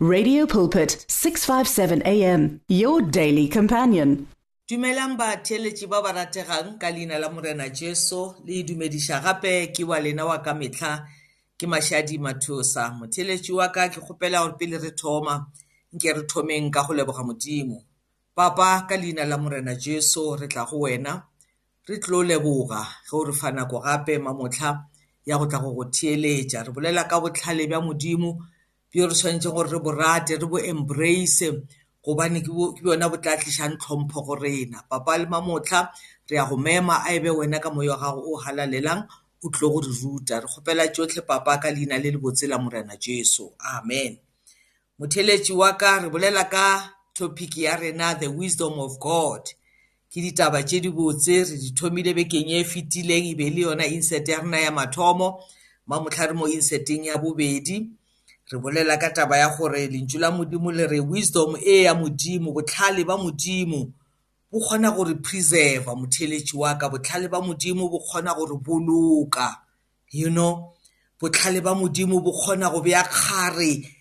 Radio Pulpit 657 AM your daily companion. dumelang batheletši ba ba rategang ka leina la morena jesu le dumediša gape ke wa lena wa ka mehla ke mašadi mathosa. Motheletši wa ka ke kgopela gore pele re thoma nke re thomeng ka go leboga modimo. Papa ka leina la morena jesu re tla go wena re tlo leboga ge o re fa nako gape mamotlha ya go tla go go theeletša. Re bolela ka botlhale bja modimo bjo re tshwanetseng gore re bo rate re bo embrace gobane ke bo- ke bjona bo tla tlišang tlhompho go rena. Papa le mamotlha re a go mema a ebe wena ka moya wa gago o halalelang o tlo go re ruta. Re kgopela tšotlhe papa ka leina le le botse la morena jesu. Amen. Motheletši wa ka re bolela ka topic ya rena the wisdom of god. Ke ditaba tše di botse re di thomile bekeng ye e fetileng e be le yona insert ya rena ya mathomo. Mamotlha re mo inserteng ya bobedi. Re bolela ka taba ya gore lentšu la modimo le re wisdom e ya modimo botlhale ba modimo bo kgona gore preserva motheletši wa ka. Botlhale ba modimo bo kgona gore boloka you know? Botlhale ba modimo bo kgona go bea kgare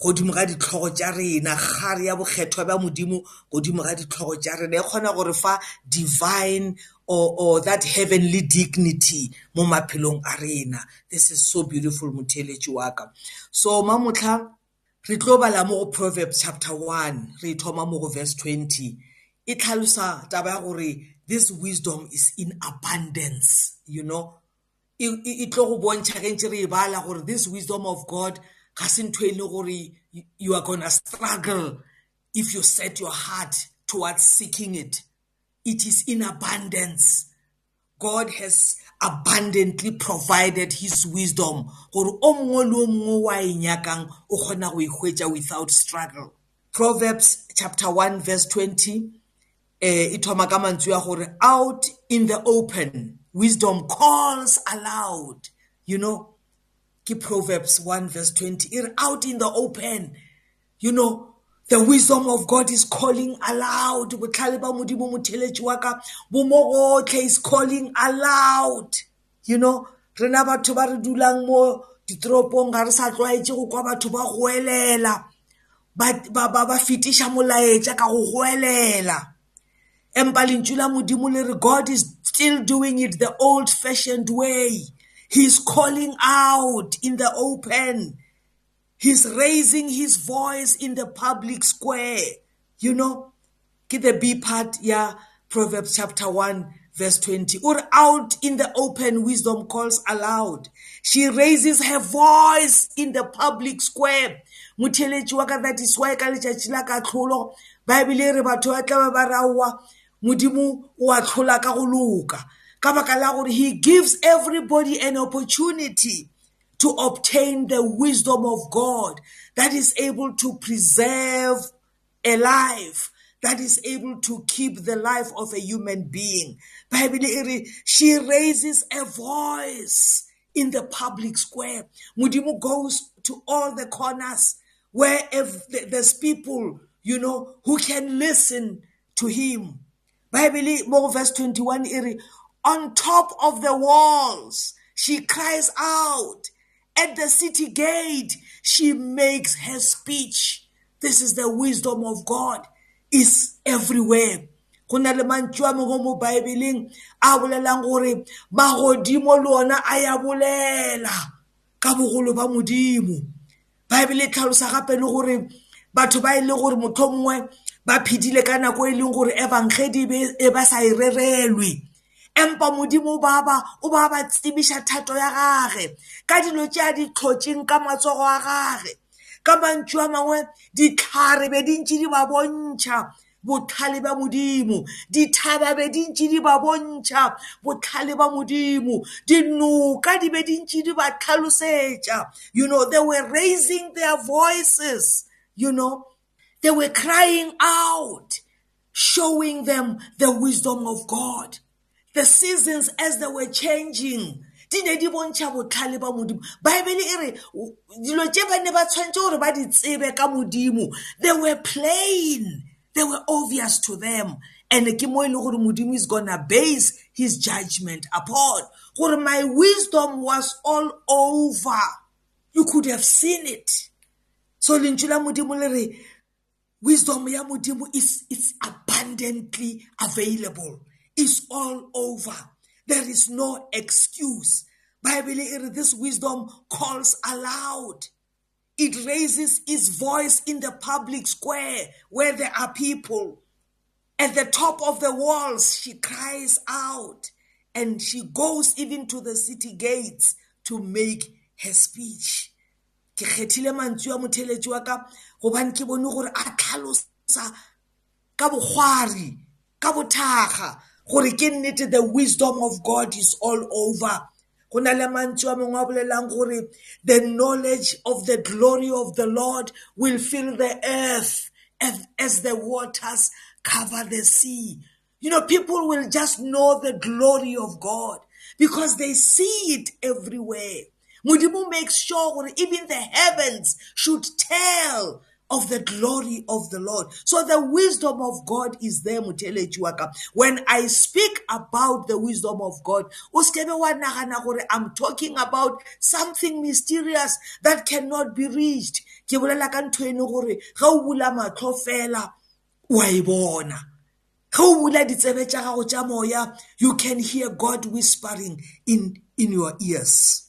godimo ga ditlhogo tša rena kgare ya bokgethwa bja modimo godimo ga ditlhogo tša rena. E kgona gore fa divine or, or that heavenly dignity mo maphelong a rena. This is so beautiful motheletši wa ka. So mamotlha re tlo bala mo go proverbs chapter 1 re thoma mo go verse 20 e tlhalosa taba ya gore this wisdom is in abundance you know? E e- e tlo go bontšha ge ntse re e bala gore this wisdom of god ga se ntho e le gore you- are gonna struggle if you set your heart towards seeking it. It is in abundance. God has abundantly provided his wisdom gore o mongwe le o mongwe wa e nyakang o kgona go e hwetša without struggle. Proverbs chapter 1 verse 20 eh e thoma ka mantswe a gore out in the open wisdom calls aloud. You know proverbs 1 verse 20 e re out in the open. You know the wisdom of god is calling aloud. Botlhale modimo motheletši wa ka bo mo is calling aloud. You know rena batho ba re dulang mo ditoropong ga re sa tlwaetse go kwa batho ba goelela. Ba ba- ba- fetiša molaetša ka go goelela. Empa lentšu la modimo le re god is still doing it the old fashioned way. He's calling out in the open. He's raising his voice in the public square. You know ke the b part ya proverbs chapter 1 verse 20 or out in the open wisdom calls aloud. She raises her voice in the public square. Motheletši wa ka that is why ka letšatši la ka tlholo baebile e re batho ba tlabe ba raowa. Modimo o a tlhola ka go loka. Ka baka la gore he gives everybody an opportunity to obtain the wisdom of God that is able to preserve a life, that is able to keep the life of a human being. Bible e she raises a voice in the public square. Mudimu goes to all the corners where if th- there's people, you know, who can listen to him. Bible more verse 21 e re, on top of the walls. She cries out. At the city gate she makes her speech. This is the wisdom of god. Is everywhere. Go na le mantšu a mengwe mo baebeleng a bolelang gore magodimo le ona a ya bolela ka bogolo ba modimo. Baebele e tlhalosa gape le gore batho ba e le gore motho mongwe ba phedile ka nako e leng gore evangeli e be- e ba sa e rerelwe. Empa modimo o ba ba o ba ba tsebiša thato ya gage. Ka dilo tše a di tlhotseng ka matsogo a gage. Ka mantšu a mangwe ditlhare be dintši di ba bontšha botlhale ba modimo. Dithaba be dintši di ba bontšha botlhale ba modimo. Dinoka di be dintši di ba tlhalosetša. You know they were raising their voices you know. They were crying out showing them the wisdom of god. The seasons as they were changing. Di ne di bontšha botlhale ba modimo. Baebele e re dilo tše ba ne ba tshwanetse gore ba di tsebe ka modimo. They were plain. They were obvious to them. And ke mo e le gore modimo is gonna base his judgment upon. Gore my wisdom was all over. You could have seen it. So lentswe la modimo le re wisdom ya modimo is it's abundantly available. Is all over. There is no excuse. Bible this wisdom calls aloud. It raises its voice in the public square where there are people. At the top of the walls she cries out and she goes even to the city gates to make her speech. Ke kgethile mantswe a motheletši wa ka gobane ke bone gore a tlhalosa ka bogwari ka bothaga gore ke nnete the wisdom of god is all over. Go na le mantswe a mangwe a bolelang gore the knowledge of the glory of the lord will fill the earth as, the waters cover the sea. You know people will just know the glory of god because they see it everywhere. Mudimu makes sure that even the heavens should tell of the glory of the Lord. So the wisdom of God is there, When I speak about the wisdom of God, I'm talking about something mysterious that cannot be reached. Ke bolela ka ntho eno gore ga o bula matlho fela wa e bona ga o bula ditsebe tša gago tša moya you can hear God whispering in in your ears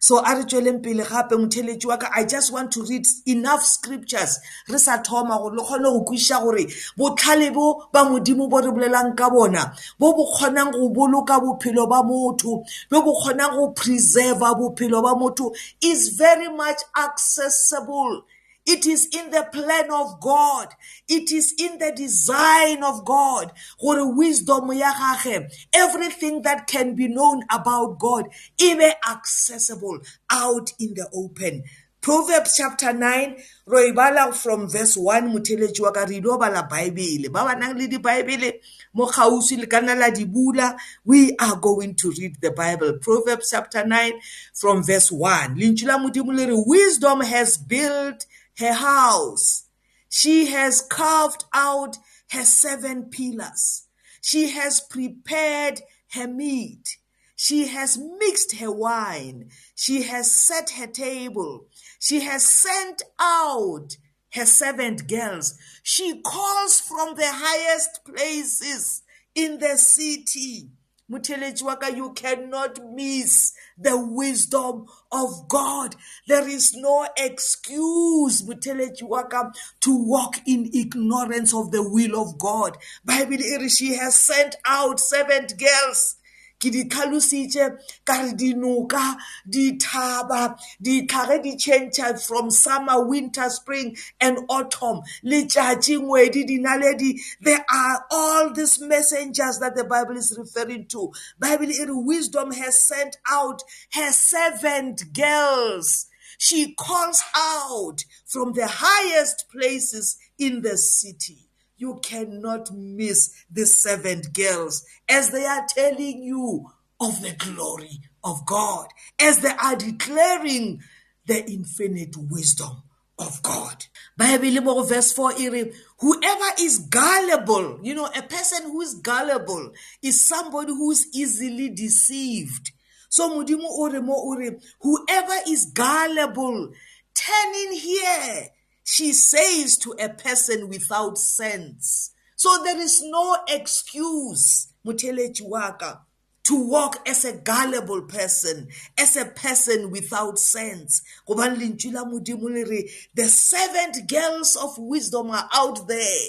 so a re tsweleng pele gape motheletši wa ka i just want to read enough scriptures. Re sa thoma gore le kgone go kweša gore botlhale bo ba modimo bo re bolelang ka bona bo bo kgonang go boloka bophelo ba motho bo bo kgonang go preserva bophelo ba motho is very much accessible. It is in the plan of God. It is in the design of God. Gore wisdom ya gage, everything that can be known about God, even accessible out in the open. Proverbs chapter 9 ro ibala from verse 1 motheletši wa ka re ilo bala baebele ba ba nang le dibaebele mo gausi le kana la di bula we are going to read the bible proverbs chapter 9 from verse 1 lentšu la modimo le re wisdom has built her house. She has carved out her seven pillars. She has prepared her meat. She has mixed her wine. She has set her table. She has sent out her servant girls. She calls from the highest places in the city. Mutelejwaka, you cannot miss the wisdom of God. There is no excuse, Mutelejwaka, to walk in ignorance of the will of God. Bible, she has sent out servant girls ke di tlhalositse ka re dinoka dithaba ditlhare di change from summer winter spring and autumn. Letšatši ngwedi dinaledi there are all these messengers that the bible is referring to. Bible e re wisdom has sent out her servant girls. She calls out from the highest places in the city. You cannot miss the servant girls as they are telling you of the glory of God, as they are declaring the infinite wisdom of God. Bible verse 4 whoever is gullible, you know, a person who is gullible is somebody who is easily deceived. So mudimu ore mo ore whoever is gullible turn in here she says to a person without sense. So there is no excuse, Mutelechi waka, to walk as a gullible person, as a person without sense. The servant girls of wisdom are out there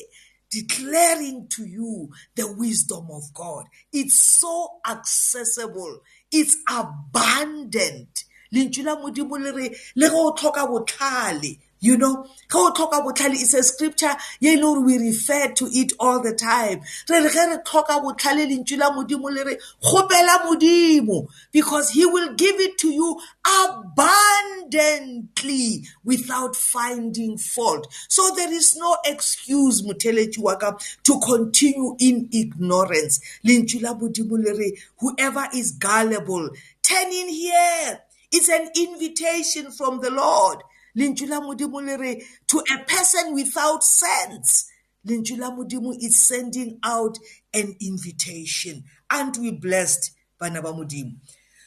declaring to you the wisdom of God. It's so accessible. It's abundant. Linchula modimo le re le go tlhoka botlhale you know, go tlhoka botlhale is a scripture ye le gore we refer to it all the time. Re re ge re tlhoka botlhale lentswe la modimo le re kgopela modimo because he will give it to you abundantly without finding fault. So there is no excuse motheletši wa ka to continue in ignorance. Lentswe la modimo le re whoever is gullible turn in here. It's an invitation from the Lord lentswe la modimo le re to a person without sense lentswe la modimo is sending out an invitation aren't we blessed bana ba modimo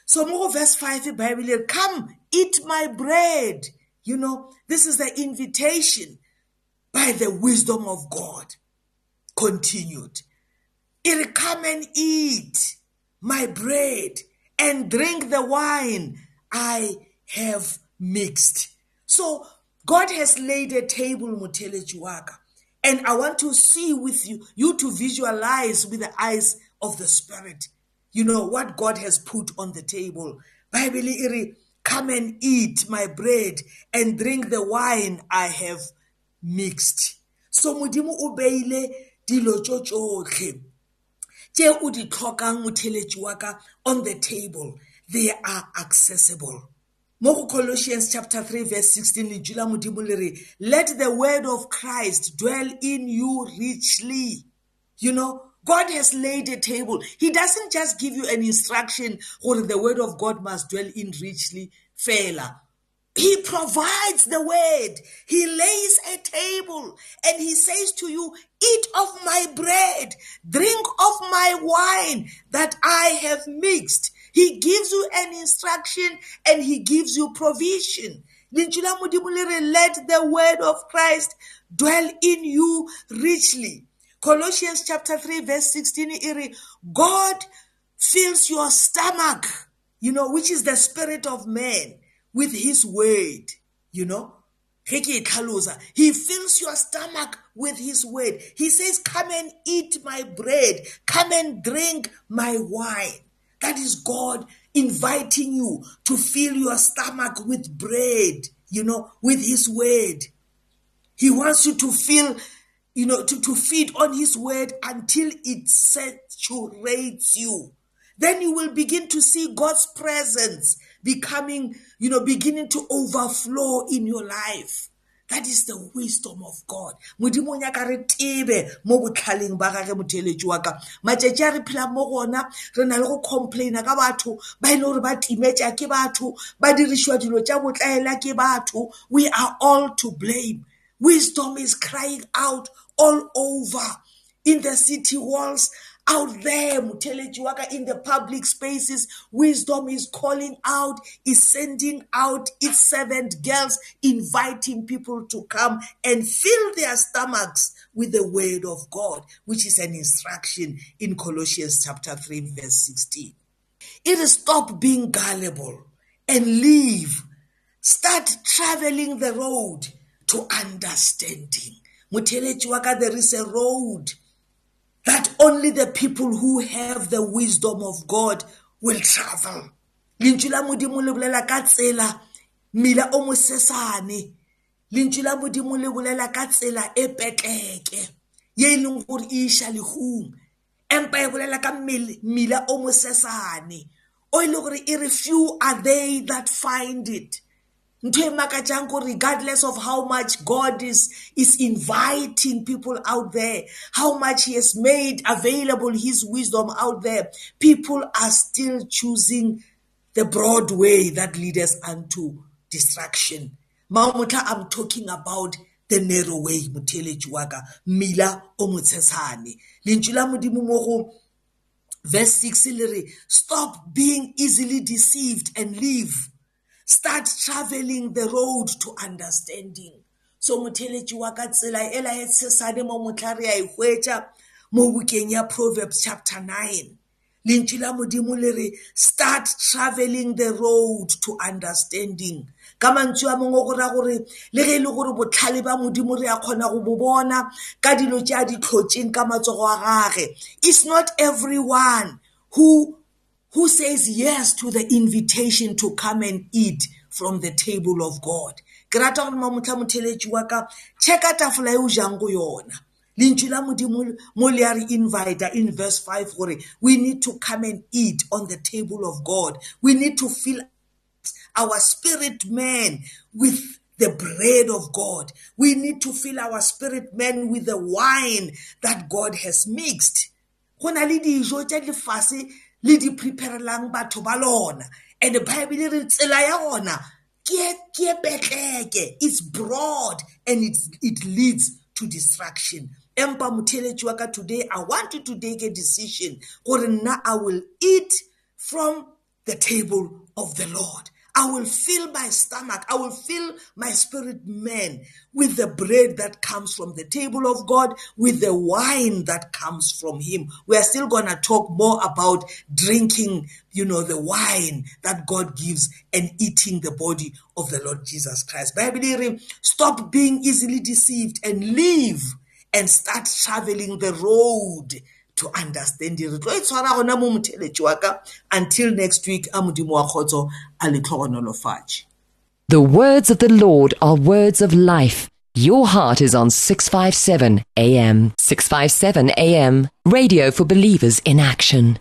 so mo verse 5 bible come eat my bread You know, this is the invitation by the wisdom of God. Continued. It come and eat my bread and drink the wine I have mixed. So God has laid a table, Mutele Chiwaka. And I want to see with you, you to visualize with the eyes of the Spirit, you know, what God has put on the table. Bible iri, come and eat my bread and drink the wine I have mixed. So modimo o beile dilo tsotlhe tse o di tlhokang motheletši wa ka on the table they are accessible mo colossians chapter 3 verse 16 le jula modimo le re let the word of christ dwell in you richly you know God has laid a table. He doesn't just give you an instruction or the word of God must dwell in richly, fela. He provides the word. He lays a table and he says to you, eat of my bread, drink of my wine that I have mixed. He gives you an instruction and he gives you provision. Let the word of Christ dwell in you richly. Colossians chapter 3 verse 16 God fills your stomach, you know, which is the spirit of man with his word, you know. He fills your stomach with his word. He says, Come and eat my bread. Come and drink my wine. That is God inviting you to fill your stomach with bread, you know, with his word. He wants you to fill, you know, to, to feed on his word until it saturates you. Then you will begin to see God's presence becoming, you know, beginning to overflow in your life. That is the wisdom of God. Modimo nyaka re tebe mo botlhaleng ba gage motheletši wa ka. Matšatši a re phela mo gona re na le go complaina ka batho ba ile gore ba timetša ke batho ba dirišiwa dilo tša botlaela ke batho. We are all to blame. Wisdom is crying out all over in the city walls out there. Motheletši wa ka in the public spaces. Wisdom is calling out is sending out its servant girls inviting people to come and fill their stomachs with the word of god which is an instruction in colossians chapter 3 verse 16 it is stop being gullible and leave. Start traveling the road to understanding. Motheletši wa ka there is a road that only the people who have the wisdom of God will travel. Lentswe la modimo le bolela ka tsela mmila o mosesane. Lentswe la modimo le bolela ka tsela e petleke ye e leng gore e iša lehung empa e bolela ka mmila o mosesane o e le gore e re few are they that find it regardless of how much God is, is inviting people out there, how much He has made available His wisdom out there, people are still choosing the broad way that leads unto destruction. Maumutla, I'm talking about the narrow way, motheletši wa ka, mmila o motshesane. Lentswe la modimo mo go verse 6 le re, stop being easily deceived and live start traveling the road to understanding. So motheletši wa ka tsela ela e tshesane mo motlha re a e hwetša mo bukeng ya proverbs chapter 9 lentši la modimo le re start traveling the road to understanding. Ka mantswe a mongwe go ra gore le ge e le gore botlhale ba modimo re a kgona go bo bona ka dilo tše a di tlhotseng ka matsogo a gage it's not everyone who who says yes to the invitation to come and eat from the table of God. Ke rata gore mamotlha motheletši wa ka checka tafola e o jang go yona. Lentswe la modimo mo le a re inviter in verse 5 gore we need to come and eat on the table of God. We need to fill our spirit man with the bread of God. We need to fill our spirit man with the wine that God has mixed. Go na le dijo tša lefase le di preparelang batho ba lona. And bible re tsela ya gona ke petleke. It's broad and it, it leads to destruction. Empa motheletši wa ka today i want you to take a decision gore nna i will eat from the table of the lord. I will fill my stomach. I will fill my spirit man with the bread that comes from the table of God, with the wine that comes from Him. We are still going to talk more about drinking, you know, the wine that God gives and eating the body of the Lord Jesus Christ. Bible, stop being easily deceived and leave and start traveling the road to understand re tlo e tshwara gona mo motheletši wa ka until next week a modimo wa kgotso a letlhogonolofatše The words of the Lord are words of life. Your heart is on 657 AM. 657 AM. Radio for believers in action.